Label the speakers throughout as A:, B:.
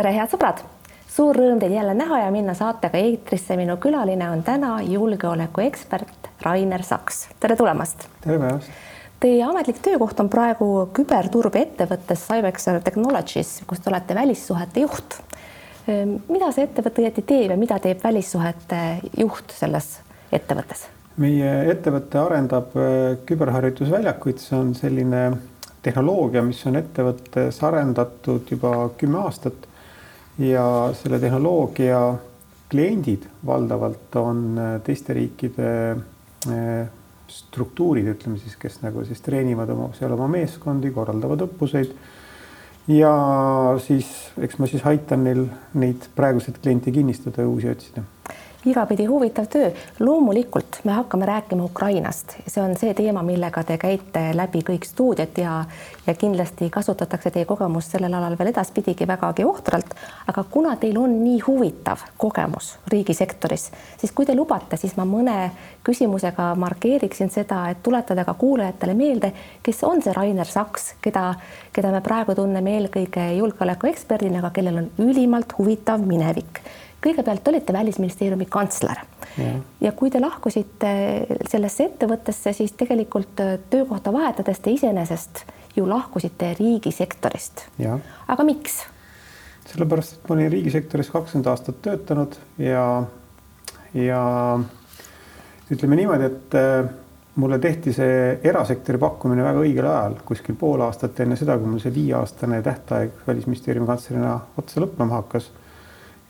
A: tere, head sõbrad! suur rõõm teid jälle näha ja minna saatega eetrisse. minu külaline on täna julgeolekuekspert Rainer Saks. tere tulemast!
B: tere päevast!
A: Teie ametlik töökoht on praegu küberturbeettevõttes Cybexer Technologies, kus te olete välissuhete juht. mida see ettevõte õieti teeb ja mida teeb välissuhete juht selles ettevõttes?
B: meie ettevõte arendab äh, küberharjutusväljakuid, see on selline tehnoloogia, mis on ettevõttes arendatud juba kümme aastat ja selle tehnoloogia kliendid valdavalt on äh, teiste riikide äh, struktuurid, ütleme siis, kes nagu siis treenivad oma seal oma meeskondi, korraldavad õppuseid. ja siis eks ma siis aitan neil neid praeguseid kliente kinnistada ja uusi otsida
A: igapidi huvitav töö. loomulikult me hakkame rääkima Ukrainast, see on see teema, millega te käite läbi kõik stuudiod ja ja kindlasti kasutatakse teie kogemust sellel alal veel edaspidigi vägagi ohtralt. aga kuna teil on nii huvitav kogemus riigisektoris, siis kui te lubate, siis ma mõne küsimusega markeeriksin seda, et tuletada ka kuulajatele meelde, kes on see Rainer Saks, keda, keda me praegu tunneme eelkõige julgeolekueksperdina, aga kellel on ülimalt huvitav minevik kõigepealt olite Välisministeeriumi kantsler ja. ja kui te lahkusite sellesse ettevõttesse, siis tegelikult äh, töökohta vahetades te iseenesest ju lahkusite riigisektorist. aga miks?
B: sellepärast, et ma olin riigisektoris kakskümmend aastat töötanud ja, ja ütleme niimoodi, et äh, mulle tehti see erasektori pakkumine väga õigel ajal, kuskil pool aastat enne seda, kui mul see viieaastane tähtaeg välisministeeriumi kantslerina otsa lõppema hakkas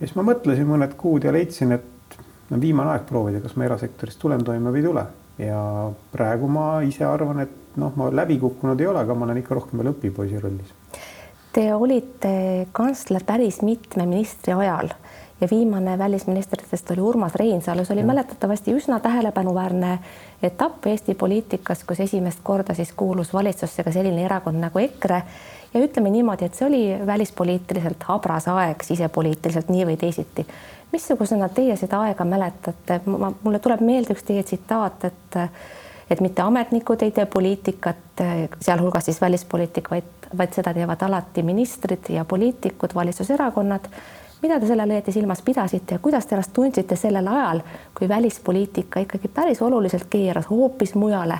B: ja siis ma mõtlesin mõned kuud ja leidsin, et no viimane aeg proovida, kas ma erasektorist tulen toime või ei tule. ja praegu ma ise arvan, et noh, ma läbi kukkunud ei ole, aga ma olen ikka rohkem veel õpipoisi rollis.
A: Te olite kantsler päris mitme ministri ajal ja viimane välisministritest oli Urmas Reinsalu, see oli mäletatavasti üsna tähelepanuväärne etapp Eesti poliitikas, kus esimest korda siis kuulus valitsusse ka selline erakond nagu EKRE ja ütleme niimoodi, et see oli välispoliitiliselt habras aeg, sisepoliitiliselt nii või teisiti. missugusena teie seda aega mäletate? mulle tuleb meelde üks teie tsitaat, et et mitte ametnikud ei tee poliitikat, sealhulgas siis välispoliitika, vaid, vaid seda teevad alati ministrid ja poliitikud, valitsuserakonnad. mida te selle all õieti silmas pidasite ja kuidas te ennast tundsite sellel ajal, kui välispoliitika ikkagi päris oluliselt keeras hoopis mujale,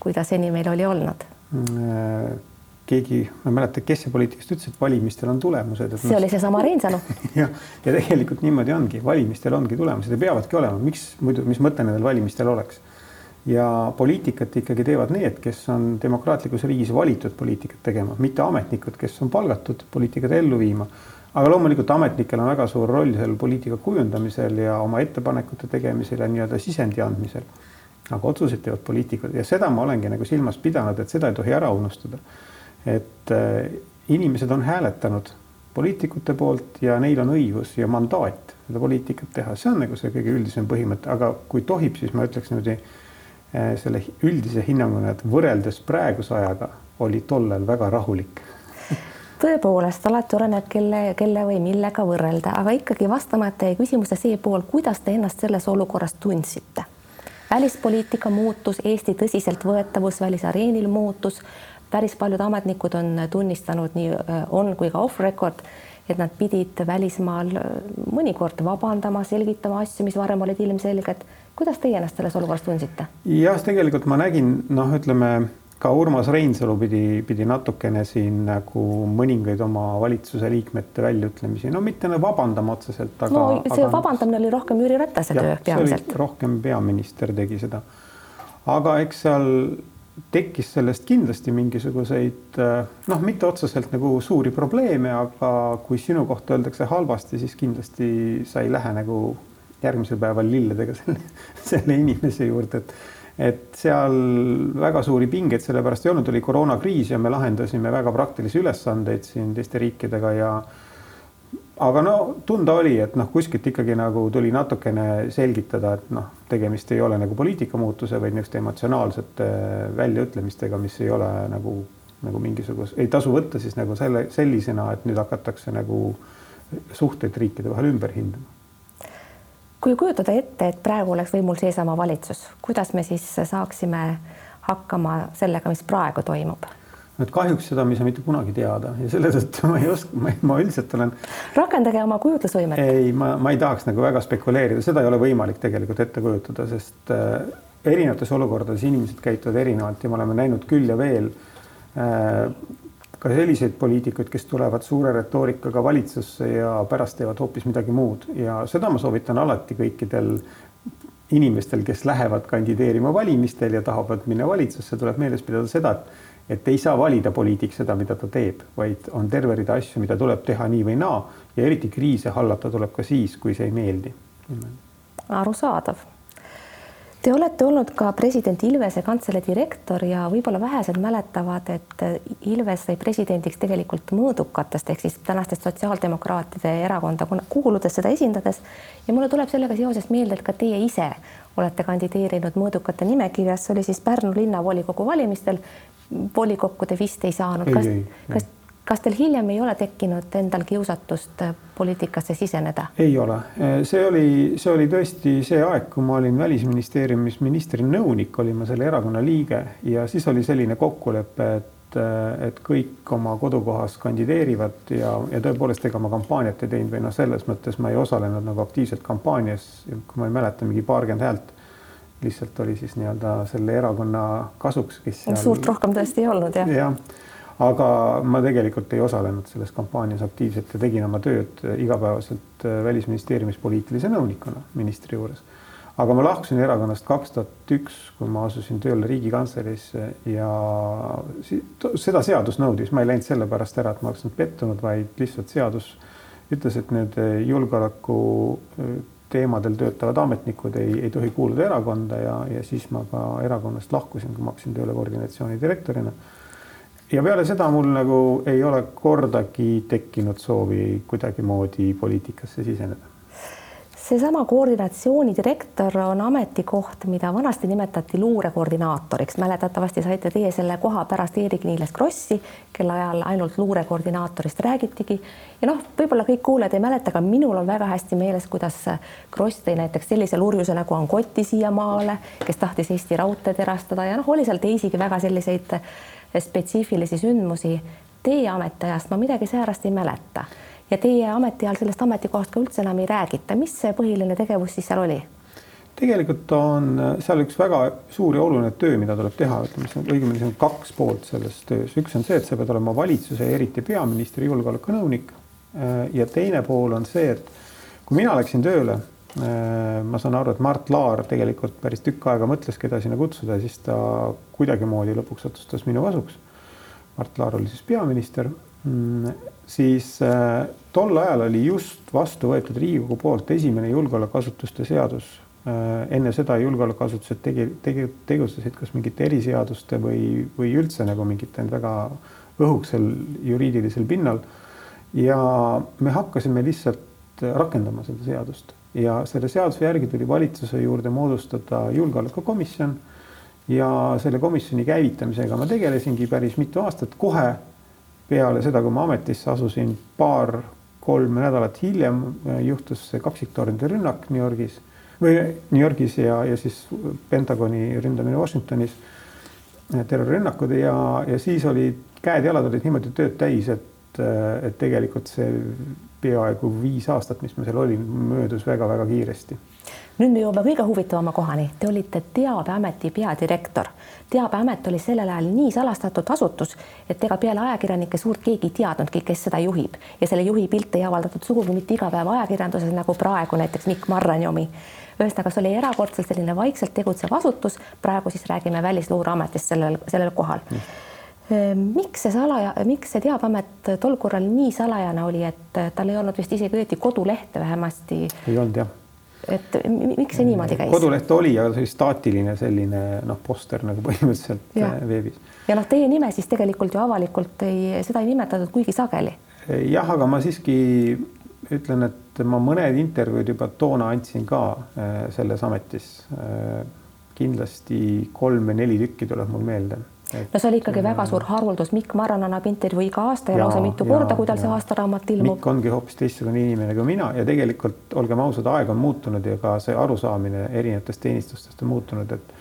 A: kui ta seni meil oli olnud mm,?
B: Keegi, ma ei mäleta, kes see poliitikast ütles, et valimistel on tulemused.
A: see oli seesama Reinsalu
B: jah, ja tegelikult niimoodi ongi, valimistel ongi tulemused ja peavadki olema, miks muidu, mis mõte nendel valimistel oleks? ja poliitikat ikkagi teevad need, kes on demokraatlikus riigis valitud poliitikat tegema, mitte ametnikud, kes on palgatud poliitikat ellu viima. aga loomulikult ametnikel on väga suur roll seal poliitika kujundamisel ja oma ettepanekute tegemisel ja nii-öelda sisendi andmisel. aga otsuseid teevad poliitikud ja seda ma olengi nagu silmas pidanud, et seda ei tohi ära unustada et äh, inimesed on hääletanud poliitikute poolt ja neil on õigus ja mandaat seda poliitikat teha, see on nagu see kõige üldisem põhimõte, aga kui tohib, siis ma ütleks niimoodi äh, selle üldise hinnanguna, et võrreldes praeguse ajaga oli tollal väga rahulik.
A: Tõepoolest, alati oleneb, kelle, kelle või millega võrrelda, aga ikkagi vastamata jäi küsimuse see pool, kuidas te ennast selles olukorras tundsite? välispoliitika muutus, Eesti tõsiseltvõetavus välisareenil muutus päris paljud ametnikud on tunnistanud nii äh, on kui ka off record, et nad pidid välismaal äh, mõnikord vabandama, selgitama asju, mis varem olid ilmselged. kuidas teie ennast selles olukorras tundsite?
B: jah, tegelikult ma nägin, noh, ütleme ka Urmas Reinsalu pidi, pidi natukene siin nagu mõningaid oma valitsuse liikmete väljaütlemisi, no mitte nagu vabandama otseselt, aga.
A: no see aga, vabandamine oli rohkem Jüri Ratase töö peamiselt.
B: rohkem peaminister tegi seda. aga eks seal tekkis sellest kindlasti mingisuguseid noh, mitte otseselt nagu suuri probleeme, aga kui sinu kohta öeldakse halvasti, siis kindlasti sa ei lähe nagu järgmisel päeval lilledega selle, selle inimese juurde, et et seal väga suuri pingeid sellepärast ei olnud, oli koroonakriis ja me lahendasime väga praktilisi ülesandeid siin teiste riikidega ja aga no tunda oli, et noh, kuskilt ikkagi nagu tuli natukene selgitada, et noh, tegemist ei ole nagu poliitika muutuse, vaid niisuguste emotsionaalsete väljaütlemistega, mis ei ole nagu, nagu mingisuguse, ei tasu võtta siis nagu selle sellisena, et nüüd hakatakse nagu suhteid riikide vahel ümber hindama.
A: kui kujutada ette, et praegu oleks võimul seesama valitsus, kuidas me siis saaksime hakkama sellega, mis praegu toimub?
B: Et kahjuks seda me ei saa mitte kunagi teada ja selle tõttu ma ei oska, ma üldiselt olen.
A: rakendage oma kujutlusvõimet.
B: ei, ma, ma ei tahaks nagu väga spekuleerida, seda ei ole võimalik tegelikult ette kujutada, sest äh, erinevates olukordades inimesed käituvad erinevalt ja me oleme näinud küll ja veel äh, ka selliseid poliitikuid, kes tulevad suure retoorikaga valitsusse ja pärast teevad hoopis midagi muud ja seda ma soovitan alati kõikidel inimestel, kes lähevad kandideerima valimistel ja tahavad minna valitsusse, tuleb meeles pidada seda, et et ei saa valida poliitik seda, mida ta teeb, vaid on terve rida asju, mida tuleb teha nii või naa ja eriti kriise hallata tuleb ka siis, kui see ei meeldi.
A: arusaadav Te olete olnud ka president Ilvese kantselei direktor ja võib-olla vähesed mäletavad, et Ilves sai presidendiks tegelikult mõõdukatest ehk siis tänastest sotsiaaldemokraatide erakonda kuuludes seda esindades. ja mulle tuleb sellega seoses meelde, et ka teie ise olete kandideerinud mõõdukate nimekirjas, see oli siis Pärnu linnavolikogu valimistel. Volikokku te vist ei saanud. kas, kas kas teil hiljem ei ole tekkinud endal kiusatust äh, poliitikasse siseneda?
B: ei ole, äh, see oli, see oli tõesti see aeg, kui ma olin Välisministeeriumis ministri nõunik, olin ma selle erakonna liige ja siis oli selline kokkulepe, et, äh, et kõik oma kodukohas kandideerivad ja, ja tõepoolest, ega ma kampaaniat ei teinud või noh, selles mõttes ma ei osalenud nagu aktiivselt kampaanias, kui ma ei mäleta, mingi paarkümmend häält lihtsalt oli siis nii-öelda selle erakonna kasuks, kes
A: seal.... suurt rohkem tõesti ei olnud jah?
B: jah aga ma tegelikult ei osalenud selles kampaanias aktiivselt ja tegin oma tööd igapäevaselt äh, Välisministeeriumis poliitilise nõunikuna ministri juures. aga ma lahkusin erakonnast kaks tuhat üks, kui ma asusin tööle Riigikantseleisse ja seda seadus nõudis, ma ei läinud sellepärast ära, et ma oleks nüüd pettunud, vaid lihtsalt seadus ütles, et need julgeoleku äh, teemadel töötavad ametnikud ei, ei tohi kuuluda erakonda ja, ja siis ma ka erakonnast lahkusin, kui ma hakkasin tööle koordinatsiooni direktorina ja peale seda mul nagu ei ole kordagi tekkinud soovi kuidagimoodi poliitikasse siseneda.
A: Seesama koordinatsioonidirektor on ametikoht, mida vanasti nimetati luurekoordinaatoriks. mäletatavasti saite teie selle koha pärast Eerik-Niiles Krossi, kelle ajal ainult luurekoordinaatorist räägitigi. ja noh, võib-olla kõik kuulajad ei mäleta, aga minul on väga hästi meeles, kuidas Kross tõi näiteks sellise lurjuse nagu Angotti siiamaale, kes tahtis Eesti Raudteed erastada ja noh, oli seal teisigi väga selliseid spetsiifilisi sündmusi teie ametiajast ma midagi säärast ei mäleta ja teie ametiajal sellest ametikohast ka üldse enam ei räägita. mis see põhiline tegevus siis seal oli?
B: tegelikult on seal üks väga suur ja oluline töö, mida tuleb teha, ütleme siis õigemini see on kaks poolt selles töös, üks on see, et sa pead olema valitsuse ja eriti peaministri julgeolekunõunik. ja teine pool on see, et kui mina läksin tööle, ma saan aru, et Mart Laar tegelikult päris tükk aega mõtles, keda sinna kutsuda siis ta kuidagimoodi lõpuks otsustas minu kasuks. Mart Laar oli siis peaminister, mm, siis äh, tol ajal oli just vastu võetud Riigikogu poolt esimene julgeolekuasutuste seadus. Äh, enne seda julgeolekuasutused tegi, tegi, tegutsesid kas mingite eriseaduste või, või üldse nagu mingite väga õhuksel juriidilisel pinnal. ja me hakkasime lihtsalt rakendama seda seadust ja selle seaduse järgi tuli valitsuse juurde moodustada julgeolekukomisjon ja selle komisjoni käivitamisega ma tegelesingi päris mitu aastat, kohe peale seda, kui ma ametisse asusin, paar-kolm nädalat hiljem äh, juhtus see kaksiktornide rünnak New Yorgis. Või New Yorgis ja, ja siis Pentagoni ründamine Washingtonis, äh, terrorirünnakud ja, ja siis olid käed-jalad olid niimoodi tööd täis, et, äh, et tegelikult see peaaegu viis aastat, mis ma seal olin, möödus väga-väga kiiresti
A: nüüd me jõuame kõige huvitavama kohani. Te olite Teabeameti peadirektor. teabeamet oli sellel ajal nii salastatud asutus, et ega peale ajakirjanike suurt keegi ei teadnudki, kes seda juhib ja selle juhi pilte ei avaldatud sugugi mitte iga päev ajakirjanduses nagu praegu näiteks Mikk Marrani omi. ühesõnaga, see oli erakordselt selline vaikselt tegutsev asutus. praegu siis räägime Välisluureametist sellel, sellel kohal mm miks see salaja, miks see Teabeamet tol korral nii salajane oli, et tal ei olnud vist isegi õieti kodulehte vähemasti?
B: ei olnud jah
A: et miks see niimoodi käis?
B: koduleht oli, aga see oli staatiline selline noh, poster nagu põhimõtteliselt ja. Äh, veebis.
A: ja noh, teie nime siis tegelikult ju avalikult ei, seda ei nimetatud kuigi sageli.
B: jah, aga ma siiski ütlen, et ma mõned intervjuud juba toona andsin ka äh, selles ametis äh,. kindlasti kolm või neli tükki tuleb mul meelde
A: no see oli ikkagi väga suur haruldus, Mikk Marran annab intervjuu iga aasta ja, ja lausa mitu ja, korda, kui tal ja. see aastaraamat ilmub.
B: Mikk ongi hoopis teistsugune inimene kui mina ja tegelikult olgem ausad, aeg on muutunud ja ka see arusaamine erinevatest teenistustest on muutunud, et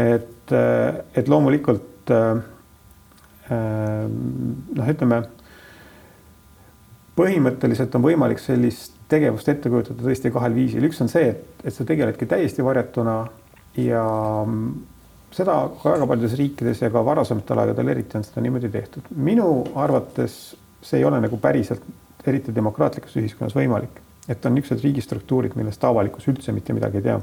B: et, et loomulikult noh, ütleme põhimõtteliselt on võimalik sellist tegevust ette kujutada tõesti kahel viisil, üks on see, et, et sa tegeledki täiesti varjatuna ja seda väga paljudes riikides ja ka varasematel aegadel eriti on seda niimoodi tehtud. minu arvates see ei ole nagu päriselt, eriti demokraatlikus ühiskonnas võimalik, et on niisugused riigistruktuurid, millest avalikkus üldse mitte midagi ei tea.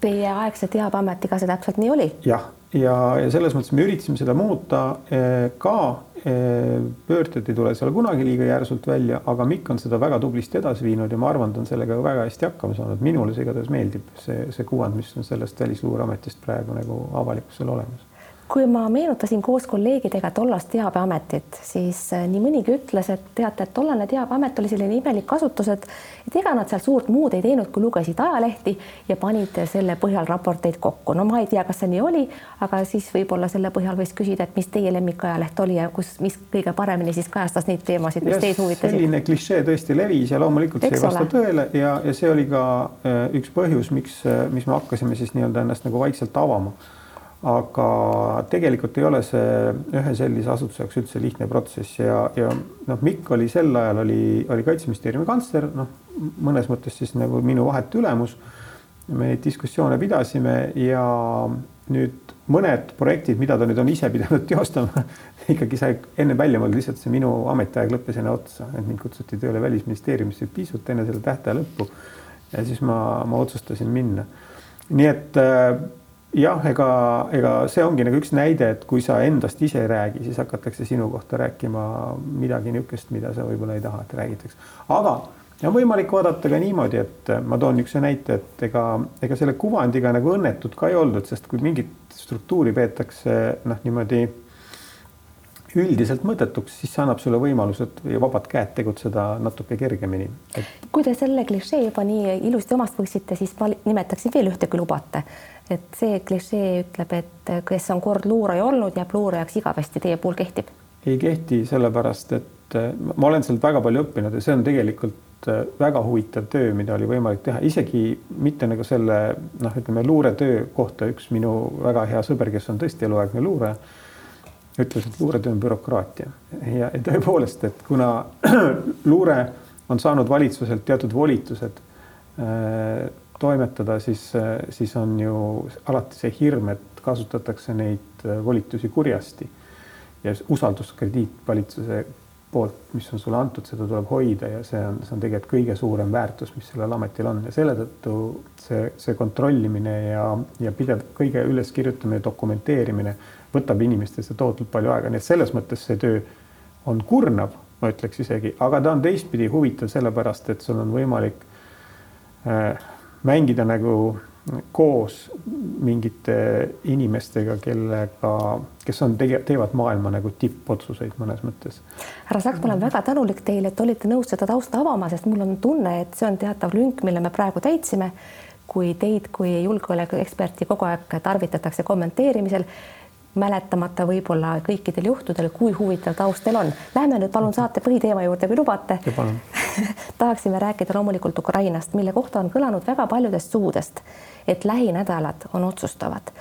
A: Teie aegse teabeametiga see täpselt nii oli?
B: jah, ja, ja, ja selles mõttes me üritasime seda muuta eh, ka pöörded ei tule seal kunagi liiga järsult välja, aga Mikk on seda väga tublisti edasi viinud ja ma arvan, ta on sellega väga hästi hakkama saanud. minule see igatahes meeldib, see, see kuvand, mis on sellest Välisluureametist praegu nagu avalikkusel olemas
A: kui ma meenutasin koos kolleegidega tollast Teabeametit, siis äh, nii mõnigi ütles, et teate, et tollane Teabeamet oli selline imelik asutus, et et ega nad seal suurt muud ei teinud, kui lugesid ajalehti ja panid selle põhjal raporteid kokku. no ma ei tea, kas see nii oli, aga siis võib-olla selle põhjal võis küsida, et mis teie lemmikajaleht oli ja kus, mis kõige paremini siis kajastas neid teemasid, mis teid huvitasid.
B: selline klišee tõesti levis ja loomulikult Eks see ei vasta ole. tõele ja, ja see oli ka äh, üks põhjus, miks, äh, miks me hakkasime siis nii-öelda ennast nagu vaikselt avama aga tegelikult ei ole see ühe sellise asutuse jaoks üldse lihtne protsess ja, ja noh, Mikk oli sel ajal oli, oli kaitseministeeriumi kantsler, noh, mõnes mõttes siis nagu minu vahetu ülemus. me neid diskussioone pidasime ja nüüd mõned projektid, mida ta nüüd on ise pidanud teostama ikkagi sai enne välja mõeldud, lihtsalt see minu ametiaeg lõppes enne otsa, et mind kutsuti tööle välisministeeriumisse pisut enne selle tähtaja lõppu. ja siis ma, ma otsustasin minna. nii et äh, jah, ega, ega see ongi nagu üks näide, et kui sa endast ise ei räägi, siis hakatakse sinu kohta rääkima midagi niisugust, mida sa võib-olla ei taha, et räägitaks. aga on võimalik vaadata ka niimoodi, et ma toon niisuguse näite, et ega, ega selle kuvandiga nagu õnnetud ka ei oldud, sest kui mingit struktuuri peetakse noh, niimoodi üldiselt mõttetuks, siis see annab sulle võimalused ja vabad käed tegutseda natuke kergemini
A: et.... kui te selle klišee juba nii ilusti omast võtsite, siis ma nimetaksin veel ühte, kui lubate. Et see klišee ütleb, et kes on kord luuraja olnud, jääb luurajaks igavesti, teie puhul kehtib?
B: ei kehti, sellepärast et äh, ma olen sealt väga palju õppinud ja see on tegelikult äh, väga huvitav töö, mida oli võimalik teha, isegi mitte nagu selle noh, ütleme luuretöö kohta üks minu väga hea sõber, kes on tõesti eluaegne luuraja ütles, et luuretöö on bürokraatia ja, ja tõepoolest, et kuna luure on saanud valitsuselt teatud volitused äh, toimetada, siis, siis on ju alati see hirm, et kasutatakse neid äh, volitusi kurjasti. Ja usalduskrediit valitsuse poolt, mis on sulle antud, seda tuleb hoida ja see on, see on tegelikult kõige suurem väärtus, mis sellel ametil on. Ja selle tõttu see, see kontrollimine ja, ja pidev kõige üleskirjutamine, dokumenteerimine võtab inimestesse tohutult palju aega, nii et selles mõttes see töö on kurnav, ma ütleks isegi, aga ta on teistpidi huvitav sellepärast, et sul on võimalik äh, mängida nagu koos mingite inimestega, kellega, kes on teevad maailma nagu tippotsuseid mõnes mõttes.
A: härra Saks, ma olen väga tänulik teile, et olite nõus seda tausta avama, sest mul on tunne, et see on teatav lünk, mille me praegu täitsime. kui teid kui julgeolekueksperti kogu aeg tarvitatakse kommenteerimisel mäletamata võib-olla kõikidel juhtudel, kui huvitav taust teil on. Lähme nüüd palun saate põhiteema juurde, kui lubate. tahaksime rääkida loomulikult Ukrainast, mille kohta on kõlanud väga paljudest suudest, et lähinädalad on otsustavad.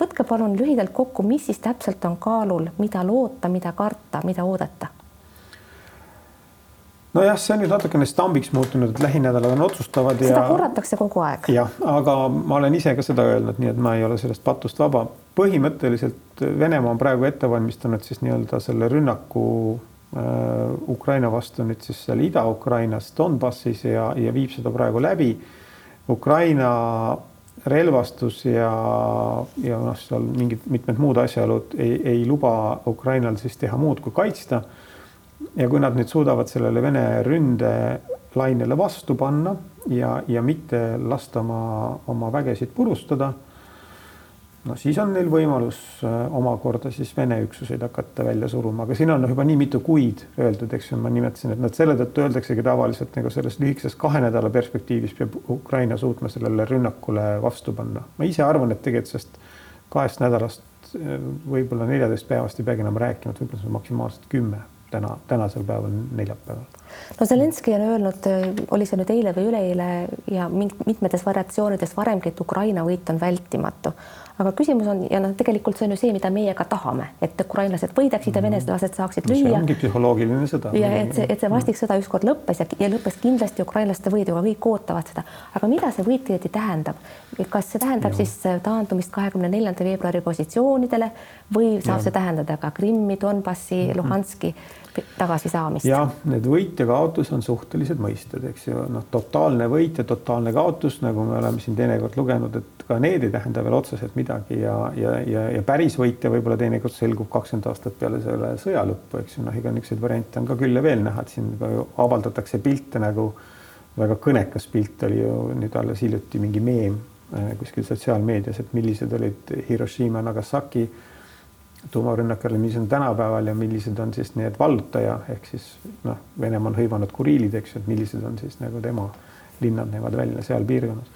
A: võtke palun lühidalt kokku, mis siis täpselt on kaalul, mida loota, mida karta, mida oodata
B: nojah, see on nüüd natukene stambiks muutunud, et lähinädalad on otsustavad.
A: seda ja... korratakse kogu aeg.
B: jah, aga ma olen ise ka seda öelnud, nii et ma ei ole sellest patust vaba. põhimõtteliselt Venemaa on praegu ette valmistanud siis nii-öelda selle rünnaku äh, Ukraina vastu nüüd siis seal Ida-Ukrainas Donbassis ja, ja viib seda praegu läbi. Ukraina relvastus ja, ja noh, seal mingid mitmed muud asjaolud ei, ei luba Ukrainal siis teha muud kui kaitsta ja kui nad nüüd suudavad sellele Vene ründelainele vastu panna ja, ja mitte lasta oma, oma vägesid purustada, no siis on neil võimalus äh, omakorda siis Vene üksuseid hakata välja suruma, aga siin on juba nii mitu kuid öeldud, eks ju, ma nimetasin, et nad selle tõttu öeldaksegi tavaliselt nagu selles lühikeses kahe nädala perspektiivis peab Ukraina suutma sellele rünnakule vastu panna. ma ise arvan, et tegelikult sellest kahest nädalast, äh, võib-olla neljateist päevast ei peagi enam rääkima, et võib-olla see on maksimaalselt kümme täna, tänasel päeval, neljapäeval
A: no Zelenskõi on öelnud, oli see nüüd eile või üleeile ja mitmetes variatsioonides varemgi, et Ukraina võit on vältimatu aga küsimus on ja noh, tegelikult see on ju see, mida meie ka tahame, et ukrainlased võidaksid ja mhm. venelased saaksid lüüa.
B: see ongi psühholoogiline sõda.
A: ja et see, et see vastik sõda ükskord lõppes ja, ja lõppes kindlasti ukrainlaste võiduga, kõik ootavad seda. aga mida see võit õieti tähendab? kas see tähendab ja. siis taandumist kahekümne neljanda veebruari positsioonidele või saab ja. see tähendada ka Krimmi, Donbassi, mhm. Luhanski tagasisaamist?
B: jah, need võit ja kaotus on suhtelised mõisted, eks ju, noh, totaalne võit ja totaalne kaotus, nagu me oleme siin teinekord lugenud, et ka need ei tähenda veel otseselt midagi ja, ja, ja, ja päris võitja võib-olla teinekord selgub kakskümmend aastat peale selle sõja lõppu, eks ju, noh, ega niisuguseid variante on ka küll ja veel näha, et siin avaldatakse pilte nagu väga kõnekas pilt oli ju nüüd alles hiljuti mingi meem äh, kuskil sotsiaalmeedias, et millised olid Hiroshima, Nagasaki tuumarünnak jälle, mis on tänapäeval ja millised on siis need vallutaja ehk siis noh, Venemaa on hõivanud Kuriilid, eks ju, et millised on siis nagu tema linnad näevad välja seal piirkonnas.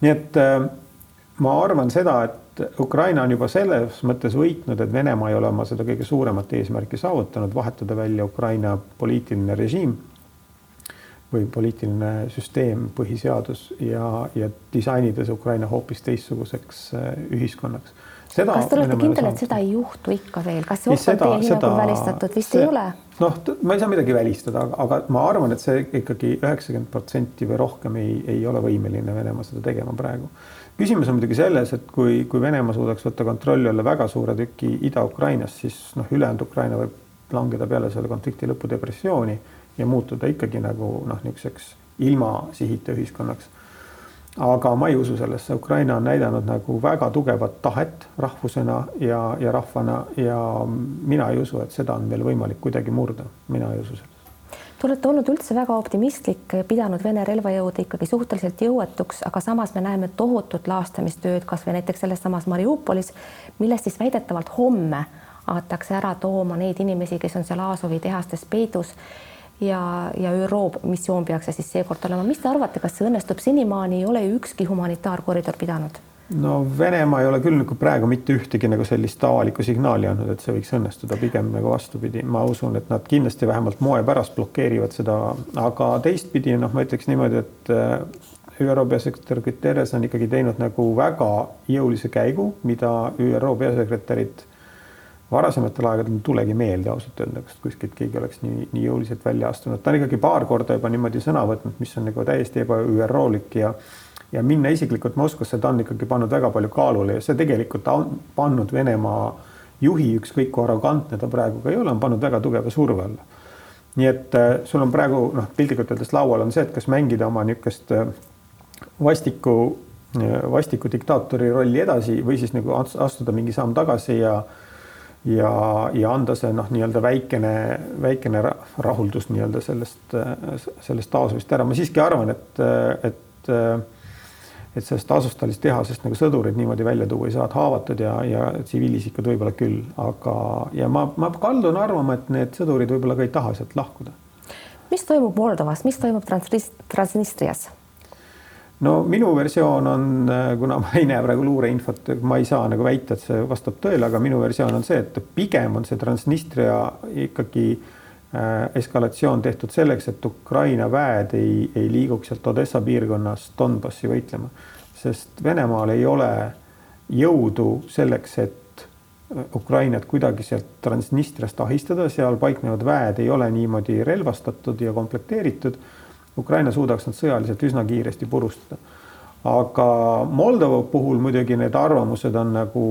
B: nii et äh, ma arvan seda, et Ukraina on juba selles mõttes võitnud, et Venemaa ei ole oma seda kõige suuremat eesmärki saavutanud, vahetada välja Ukraina poliitiline režiim või poliitiline süsteem, põhiseadus ja, ja disainides Ukraina hoopis teistsuguseks äh, ühiskonnaks
A: Seda kas te olete kindel, et seda ei juhtu ikka veel, kas see oht on teie hinnangul välistatud, vist see, ei ole?
B: noh, ma ei saa midagi välistada, aga ma arvan, et see ikkagi üheksakümmend protsenti või rohkem ei, ei ole võimeline Venemaa seda tegema praegu. küsimus on muidugi selles, et kui, kui Venemaa suudaks võtta kontrolli alla väga suure tüki Ida-Ukrainast, siis noh, ülejäänud Ukraina võib langeda peale selle konflikti lõpu depressiooni ja muutuda ikkagi nagu noh, niisuguseks ilma sihita ühiskonnaks aga ma ei usu sellesse, Ukraina on näidanud nagu väga tugevat tahet rahvusena ja, ja rahvana ja mina ei usu, et seda on veel võimalik kuidagi murda, mina ei usu seda.
A: Te olete olnud üldse väga optimistlik, pidanud Vene relvajõude ikkagi suhteliselt jõuetuks, aga samas me näeme tohutut laastamistööd, kasvõi näiteks selles samas Mariupolis, millest siis väidetavalt homme hakatakse ära tooma neid inimesi, kes on seal Azovi tehastes peidus ja, ja ÜRO missioon peaks siis seekord olema. mis te arvate, kas see õnnestub? senimaani ei ole ju ükski humanitaarkoridor pidanud.
B: no Venemaa ei ole küll nagu praegu mitte ühtegi nagu sellist avalikku signaali andnud, et see võiks õnnestuda, pigem nagu vastupidi, ma usun, et nad kindlasti vähemalt moe pärast blokeerivad seda, aga teistpidi noh, ma ütleks niimoodi, et äh, ÜRO peasekretär Guterres on ikkagi teinud nagu väga jõulise käigu, mida ÜRO peasekretärid varasematel aegadel ei tulegi meelde ausalt öelda, kas kuskilt keegi oleks nii, nii jõuliselt välja astunud, ta on ikkagi paar korda juba niimoodi sõna võtnud, mis on nagu täiesti eba-ÜRO-lik ja ja minna isiklikult Moskvasse, ta on ikkagi pannud väga palju kaalule ja see tegelikult on pannud Venemaa juhi, ükskõik kui arrogantne ta praegu ka ei ole, on pannud väga tugeva surve alla. nii et äh, sul on praegu noh, piltlikult öeldes laual on see, et kas mängida oma niisugust äh, vastiku, äh, vastiku diktaatori rolli edasi või siis nagu astuda mingi samm tagasi ja ja, ja anda see noh, nii-öelda väikene, väikene rahuldus nii-öelda sellest, sellest taasumist ära. ma siiski arvan, et, et, et sellest Azustalis tehasest nagu sõdurid niimoodi välja tuua ei saa, et haavatud ja, ja tsiviilisikud võib-olla küll, aga, ja ma, ma kaldun arvama, et need sõdurid võib-olla ka ei taha sealt lahkuda.
A: mis toimub Moldovas, mis toimub Transnistrias?
B: No minu versioon on, äh, kuna ma ei näe praegu luureinfot, ma ei saa nagu väita, et see vastab tõele, aga minu versioon on see, et pigem on see Transnistria ikkagi äh, eskalatsioon tehtud selleks, et Ukraina väed ei, ei liiguks sealt Odessa piirkonnas Donbassi võitlema, sest Venemaal ei ole jõudu selleks, et äh, Ukrainat kuidagi sealt Transnistriast ahistada, seal paiknevad väed ei ole niimoodi relvastatud ja komplekteeritud Ukraina suudaks nad sõjaliselt üsna kiiresti purustada. aga Moldova puhul muidugi need arvamused on nagu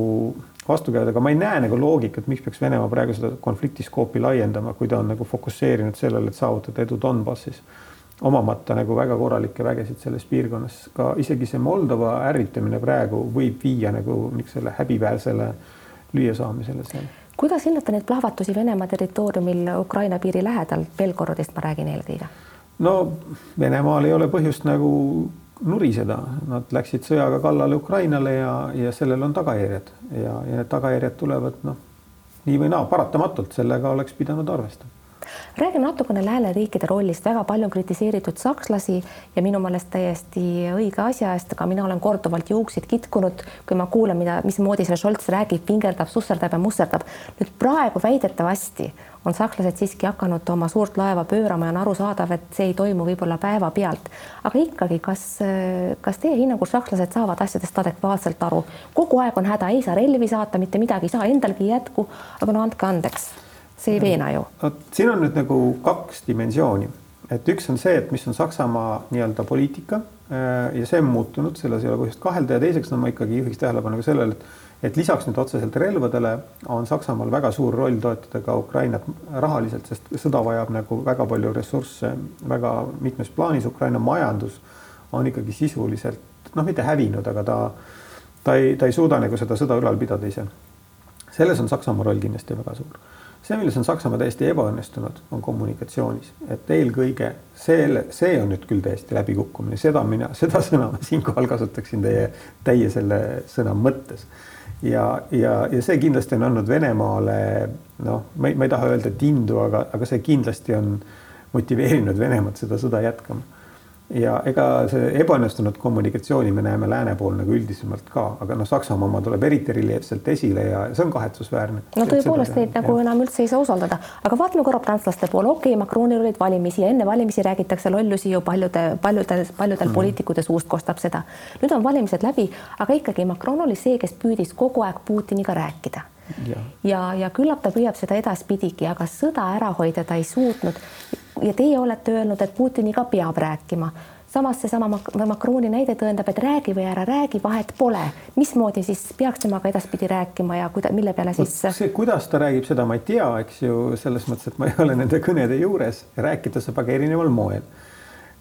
B: vastukäivad, aga ma ei näe nagu loogikat, miks peaks Venemaa praegu seda konfliktiskoopi laiendama, kui ta on nagu fokusseerinud sellele, et saavutada edu Donbassis, omamata nagu väga korralikke vägesid selles piirkonnas. ka isegi see Moldova ärritamine praegu võib viia nagu niisugusele häbiväärsele lüüasaamisele seal
A: kuidas hinnata neid plahvatusi Venemaa territooriumil Ukraina piiri lähedal, Belgorodist ma räägin eelkõige
B: no Venemaal ei ole põhjust nagu nuriseda, nad läksid sõjaga kallale Ukrainale ja, ja sellel on tagajärjed. Ja, ja need tagajärjed tulevad noh, nii või naa, paratamatult. Sellega oleks pidanud arvestama
A: räägime natukene lääneriikide rollist, väga palju on kritiseeritud sakslasi ja minu meelest täiesti õige asja eest, aga mina olen korduvalt juukseid kitkunud, kui ma kuulan, mida, mismoodi see Scholz räägib, pingerdab, susserdab ja musserdab. nüüd praegu väidetavasti on sakslased siiski hakanud oma suurt laeva pöörama ja on arusaadav, et see ei toimu võib-olla päevapealt. aga ikkagi, kas, kas teie hinnangul sakslased saavad asjadest adekvaatselt aru? kogu aeg on häda, ei saa relvi saata, mitte midagi ei saa, endalgi ei jätku, aga no andke andeks see ei veena ju.
B: vot siin on nüüd nagu kaks dimensiooni, et üks on see, et mis on Saksamaa nii-öelda poliitika äh, ja see on muutunud, selles ei ole põhjust kahelda ja teiseks no ma ikkagi juhiks tähelepanu ka sellele, et et lisaks nüüd otseselt relvadele on Saksamaal väga suur roll toetada ka Ukrainat rahaliselt, sest sõda vajab nagu väga palju ressursse väga mitmes plaanis. Ukraina majandus on ikkagi sisuliselt noh, mitte hävinud, aga ta, ta ei, ta ei suuda nagu seda sõda ülal pidada ise. Selles on Saksamaa roll kindlasti väga suur. See, milles on Saksamaa täiesti ebaõnnestunud, on kommunikatsioonis, et eelkõige selle, see on nüüd küll täiesti läbikukkumine, seda mina, seda sõna ma siinkohal kasutaksin teie, täie selle sõna mõttes. ja, ja, ja see kindlasti on andnud Venemaale noh, ma ei, ma ei taha öelda tindu, aga, aga see kindlasti on motiveerinud Venemaad seda sõda jätkama ja ega see ebaõnnestunud kommunikatsiooni me näeme lääne pool nagu üldisemalt ka, aga noh, Saksamaa oma tuleb eriti reljeefselt esile ja see on kahetsusväärne.
A: no tõepoolest neid nagu enam üldse ei saa usaldada, aga vaatame korra prantslaste poole, okei okay,, Macronil olid valimisi ja enne valimisi räägitakse lollusi ju paljude, paljudel, paljudel mm. poliitikute suust kostab seda. nüüd on valimised läbi, aga ikkagi Macron oli see, kes püüdis kogu aeg Putiniga rääkida ja, ja, ja küllap ta püüab seda edaspidigi, aga sõda ära hoida ta ei suutnud ja teie olete öelnud, et Putiniga peab rääkima. samas seesama Macroni näide tõendab, et räägi või ära räägi, vahet pole. mismoodi siis peaks temaga edaspidi rääkima ja kuida-, mille peale siis?
B: see, kuidas ta räägib, seda ma ei tea, eks ju, selles mõttes, et ma ei ole nende kõnede juures, rääkida saab aga erineval moel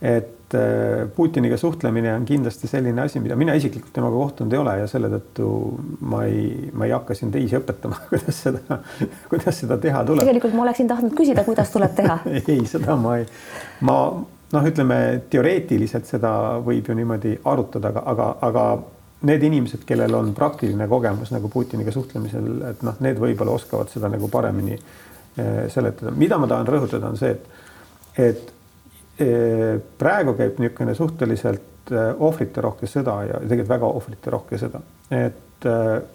B: et äh, Putiniga suhtlemine on kindlasti selline asi, mida mina isiklikult temaga kohtunud ei ole ja selle tõttu ma ei, ma ei hakka siin teisi õpetama, kuidas seda, kuidas seda teha tuleb.
A: tegelikult ma oleksin tahtnud küsida, kuidas tuleb teha
B: ei, seda ma ei, ma noh, ütleme teoreetiliselt seda võib ju niimoodi arutada, aga, aga, aga need inimesed, kellel on praktiline kogemus nagu Putiniga suhtlemisel, et noh, need võib-olla oskavad seda nagu paremini äh, seletada. mida ma tahan rõhutada, on see, et, et praegu käib niisugune suhteliselt ohvriterohke sõda ja tegelikult väga ohvriterohke sõda, et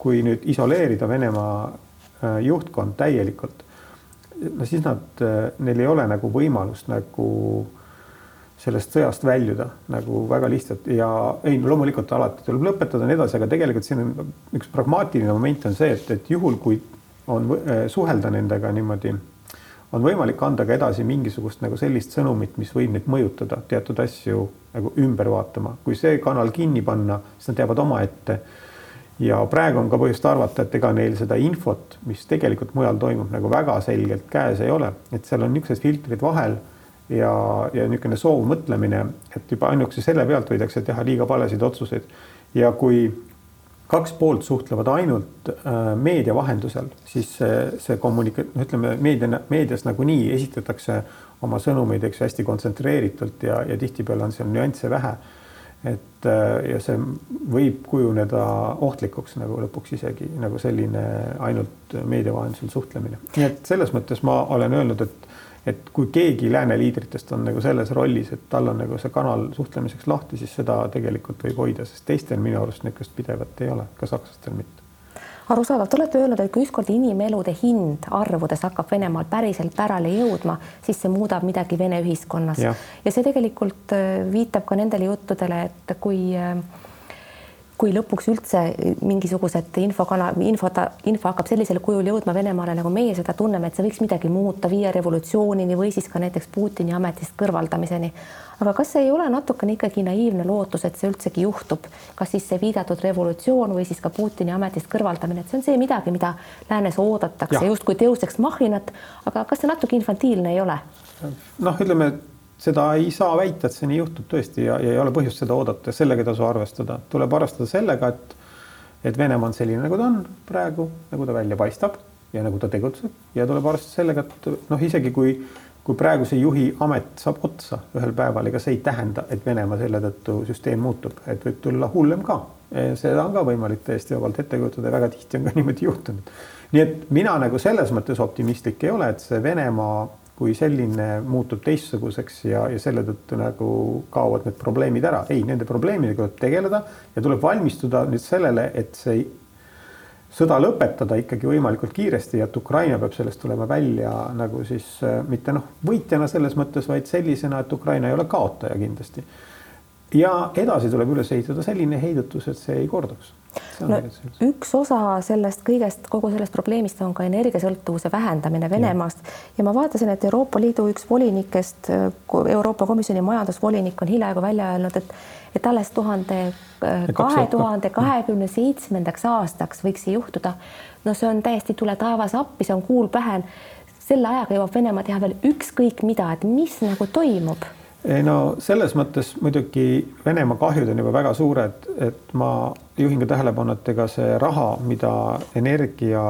B: kui nüüd isoleerida Venemaa juhtkond täielikult, no siis nad, neil ei ole nagu võimalust nagu sellest sõjast väljuda nagu väga lihtsalt. Ja ei no loomulikult alati tuleb lõpetada ja nii edasi, aga tegelikult siin on üks pragmaatiline moment on see, et, et juhul kui on suhelda nendega niimoodi on võimalik anda ka edasi mingisugust nagu sellist sõnumit, mis võib neid mõjutada, teatud asju nagu ümber vaatama. kui see kanal kinni panna, siis nad jäävad omaette. ja praegu on ka põhjust arvata, et ega neil seda infot, mis tegelikult mujal toimub, nagu väga selgelt käes ei ole, et seal on niisugused filtrid vahel ja, ja niisugune soovmõtlemine, et juba ainuüksi selle pealt võidakse teha liiga valesid otsuseid. ja kui kaks poolt suhtlevad ainult äh, meedia vahendusel, siis see, see kommunika-, no ütleme, meedia, meedias nagunii esitatakse oma sõnumeid, eks hästi kontsentreeritult ja, ja tihtipeale on seal nüansse vähe. Et äh, ja see võib kujuneda ohtlikuks nagu lõpuks isegi nagu selline ainult meedia vahendusel suhtlemine. nii et selles mõttes ma olen öelnud, et et kui keegi lääne liidritest on nagu selles rollis, et tal on nagu see kanal suhtlemiseks lahti, siis seda tegelikult võib hoida, sest teistel minu arust niisugust pidevat ei ole, ka sakslastel mitte
A: arusaadav, te olete öelnud, et kui ükskord inimelude hind arvudes hakkab Venemaal päriselt pärale jõudma, siis see muudab midagi Vene ühiskonnas. Ja, ja see tegelikult äh, viitab ka nendele juttudele, et kui äh, kui lõpuks üldse mingisugused infokana, info, info hakkab sellisel kujul jõudma Venemaale, nagu meie seda tunneme, et see võiks midagi muuta, viia revolutsioonini või siis ka näiteks Putini ametist kõrvaldamiseni. aga kas ei ole natukene ikkagi naiivne lootus, et see üldsegi juhtub, kas siis see viidatud revolutsioon või siis ka Putini ametist kõrvaldamine, et see on see midagi, mida läänes oodatakse justkui teoseks mahinat, aga kas see natuke infantiilne ei ole?
B: noh, ütleme seda ei saa väita, et see nii juhtub tõesti ja, ja ei ole põhjust seda oodata, sellega ei tasu arvestada, tuleb arvestada sellega, et et Venemaa on selline, nagu ta on praegu, nagu ta välja paistab ja nagu ta tegutseb ja tuleb arvestada sellega, et noh, isegi kui kui praeguse juhi amet saab otsa ühel päeval, ega see ei tähenda, et Venemaa selle tõttu süsteem muutub, et võib tulla hullem ka. seda on ka võimalik täiesti vabalt ette kujutada ja väga tihti on ka niimoodi juhtunud. nii et mina nagu selles mõttes optimistlik ei ole, et see Venemaa kui selline muutub teistsuguseks ja, ja selle tõttu nagu kaovad need probleemid ära. ei, nende probleemidega tuleb tegeleda ja tuleb valmistuda nüüd sellele, et see sõda lõpetada ikkagi võimalikult kiiresti ja et Ukraina peab sellest tulema välja nagu siis äh, mitte noh, võitjana selles mõttes, vaid sellisena, et Ukraina ei ole kaotaja kindlasti. ja edasi tuleb üles ehitada selline heidutus, et see ei korduks.
A: No, üks osa sellest kõigest, kogu sellest probleemist on ka energiasõltuvuse vähendamine Venemaast ja. ja ma vaatasin, et Euroopa Liidu üks volinikest, Euroopa Komisjoni majandusvolinik on hiljaaegu välja öelnud, et et alles tuhande kahe tuhande kahekümne seitsmendaks aastaks võiks see juhtuda. no see on täiesti tule taevas appi, see on kuul pähe. selle ajaga jõuab Venemaa teha veel ükskõik mida, et mis nagu toimub
B: ei no selles mõttes muidugi Venemaa kahjud on juba väga suured, et ma juhin ka tähelepanu, et ega see raha, mida energia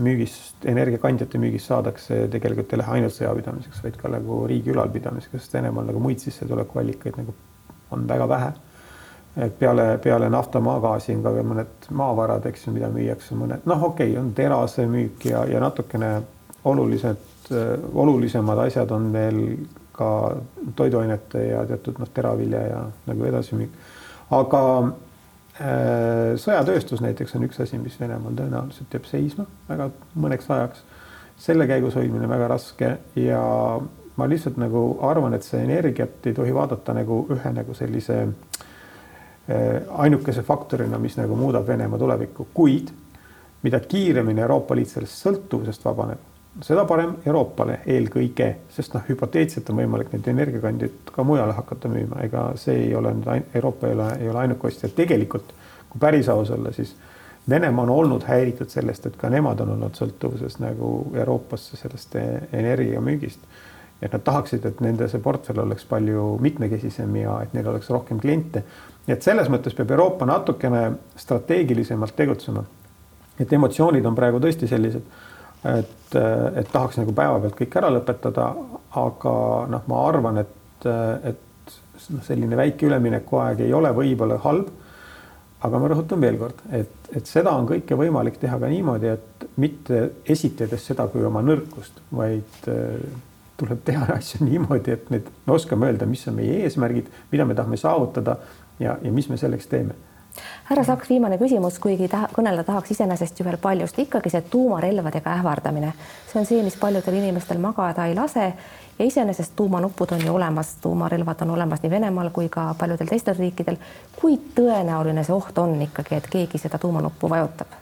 B: müügist, energiakandjate müügist saadakse, tegelikult ei lähe ainult sõjapidamiseks, vaid ka nagu riigi ülalpidamiseks, sest Venemaal nagu muid sissetulekuallikaid nagu on väga vähe. et peale, peale nafta, maagaasi on ka veel mõned maavarad, eks ju, mida müüakse, mõned noh, okei okay,, on terase müük ja, ja natukene olulised, olulisemad asjad on veel ka toiduainete ja teatud noh, teravilja ja nagu edasimüük. aga äh, sõjatööstus näiteks on üks asi, mis Venemaal tõenäoliselt jääb seisma väga mõneks ajaks. selle käigus hoidmine väga raske ja ma lihtsalt nagu arvan, et see energiat ei tohi vaadata nagu ühe nagu sellise äh, ainukese faktorina, mis nagu muudab Venemaa tulevikku, kuid mida kiiremini Euroopa Liit sellest sõltuvusest vabaneb, seda parem Euroopale eelkõige, sest noh, hüpoteetiliselt on võimalik neid energiakandjaid ka mujale hakata müüma, ega see ei ole nüüd, Euroopa ei ole, ei ole ainuke ostja, tegelikult kui päris aus olla, siis Venemaa on olnud häiritud sellest, et ka nemad on olnud sõltuvuses nagu Euroopasse sellest energiamüügist et nad tahaksid, et nende see portfell oleks palju mitmekesisem ja et neil oleks rohkem kliente. nii et selles mõttes peab Euroopa natukene strateegilisemalt tegutsema. et emotsioonid on praegu tõesti sellised, et, et tahaks nagu päevapealt kõik ära lõpetada, aga noh, ma arvan, et, et noh, selline väike üleminekuaeg ei ole võib-olla halb. aga ma rõhutan veel kord, et, et seda on kõike võimalik teha ka niimoodi, et mitte esitledes seda kui oma nõrkust, vaid tuleb teha asju niimoodi, et need, me oskame öelda, mis on meie eesmärgid, mida me tahame saavutada ja, ja mis me selleks teeme
A: härra Saks, viimane küsimus, kuigi taha, kõnelda tahaks iseenesest ju veel paljust, ikkagi see tuumarelvadega ähvardamine, see on see, mis paljudel inimestel magada ei lase ja iseenesest tuumanupud on ju olemas, tuumarelvad on olemas nii Venemaal kui ka paljudel teistel riikidel. kui tõenäoline see oht on ikkagi, et keegi seda tuumanuppu vajutab?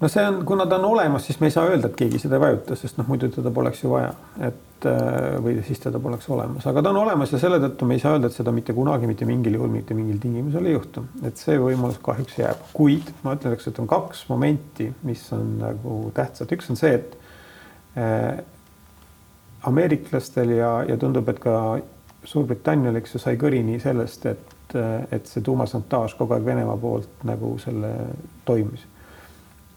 B: No see on, kuna ta on olemas, siis me ei saa öelda, et keegi seda ei vajuta, sest noh, muidu teda poleks ju vaja, et äh, või siis teda poleks olemas, aga ta on olemas ja selle tõttu me ei saa öelda, et seda mitte kunagi, mitte mingil juhul, mitte mingil tingimusel ei juhtu, et see võimalus kahjuks jääb, kuid ma ütleks, et on kaks momenti, mis on nagu tähtsad, üks on see, et äh, ameeriklastel ja, ja tundub, et ka Suurbritannial, eks ju, sai kõrini sellest, et, äh, et see tuumasantaaž kogu aeg Venemaa poolt nagu selle toimus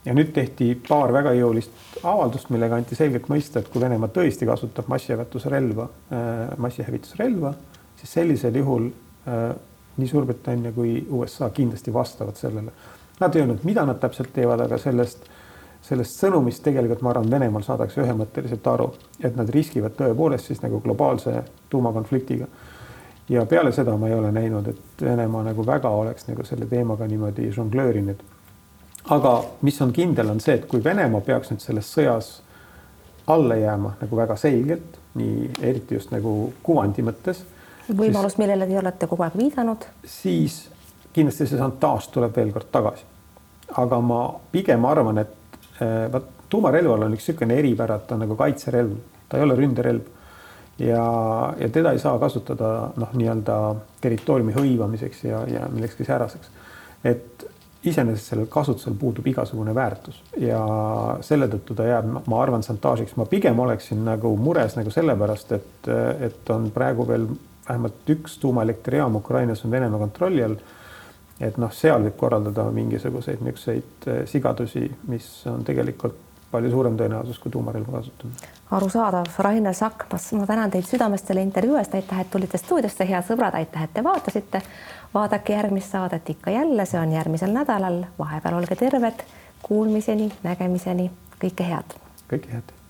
B: ja nüüd tehti paar väga jõulist avaldust, millega anti selgelt mõista, et kui Venemaa tõesti kasutab massihävitusrelva, äh, massihävitusrelva, siis sellisel juhul äh, nii Suurbritannia kui USA kindlasti vastavad sellele. Nad ei öelnud, mida nad täpselt teevad, aga sellest, sellest sõnumist tegelikult ma arvan, Venemaal saadakse ühemõtteliselt aru, et nad riskivad tõepoolest siis nagu globaalse tuumakonfliktiga. ja peale seda ma ei ole näinud, et Venemaa nagu väga oleks nagu selle teemaga niimoodi žonglöörinud aga mis on kindel, on see, et kui Venemaa peaks nüüd selles sõjas alla jääma nagu väga selgelt, nii eriti just nagu kuvandi mõttes.
A: võimalus, millele te olete kogu aeg viidanud.
B: siis kindlasti see šantaaž tuleb veel kord tagasi. aga ma pigem arvan, et eh, vaat tuumarelval on üks niisugune eripära, et ta on nagu kaitserelv, ta ei ole ründerelv ja, ja teda ei saa kasutada noh, nii-öelda territooriumi hõivamiseks ja, ja millekski sääraseks. et iseenesest sellel kasutusel puudub igasugune väärtus ja selle tõttu ta jääb, ma arvan, šantaažiks. ma pigem oleksin nagu mures nagu sellepärast, et, et on praegu veel vähemalt üks tuumaelektrijaam Ukrainas on Venemaa kontrolli all. et noh, seal võib korraldada mingisuguseid niisuguseid eh, sigadusi, mis on tegelikult palju suurem tõenäosus kui tuumarelva kasutamine.
A: arusaadav, Rainer Sakmas, ma tänan teid südamest selle intervjuu eest, aitäh, et tulite stuudiosse, head sõbrad, aitäh, et te vaatasite. Vaadake järgmist saadet ikka jälle, see on järgmisel nädalal, vahepeal olge terved, kuulmiseni, nägemiseni, kõike head.
B: kõike head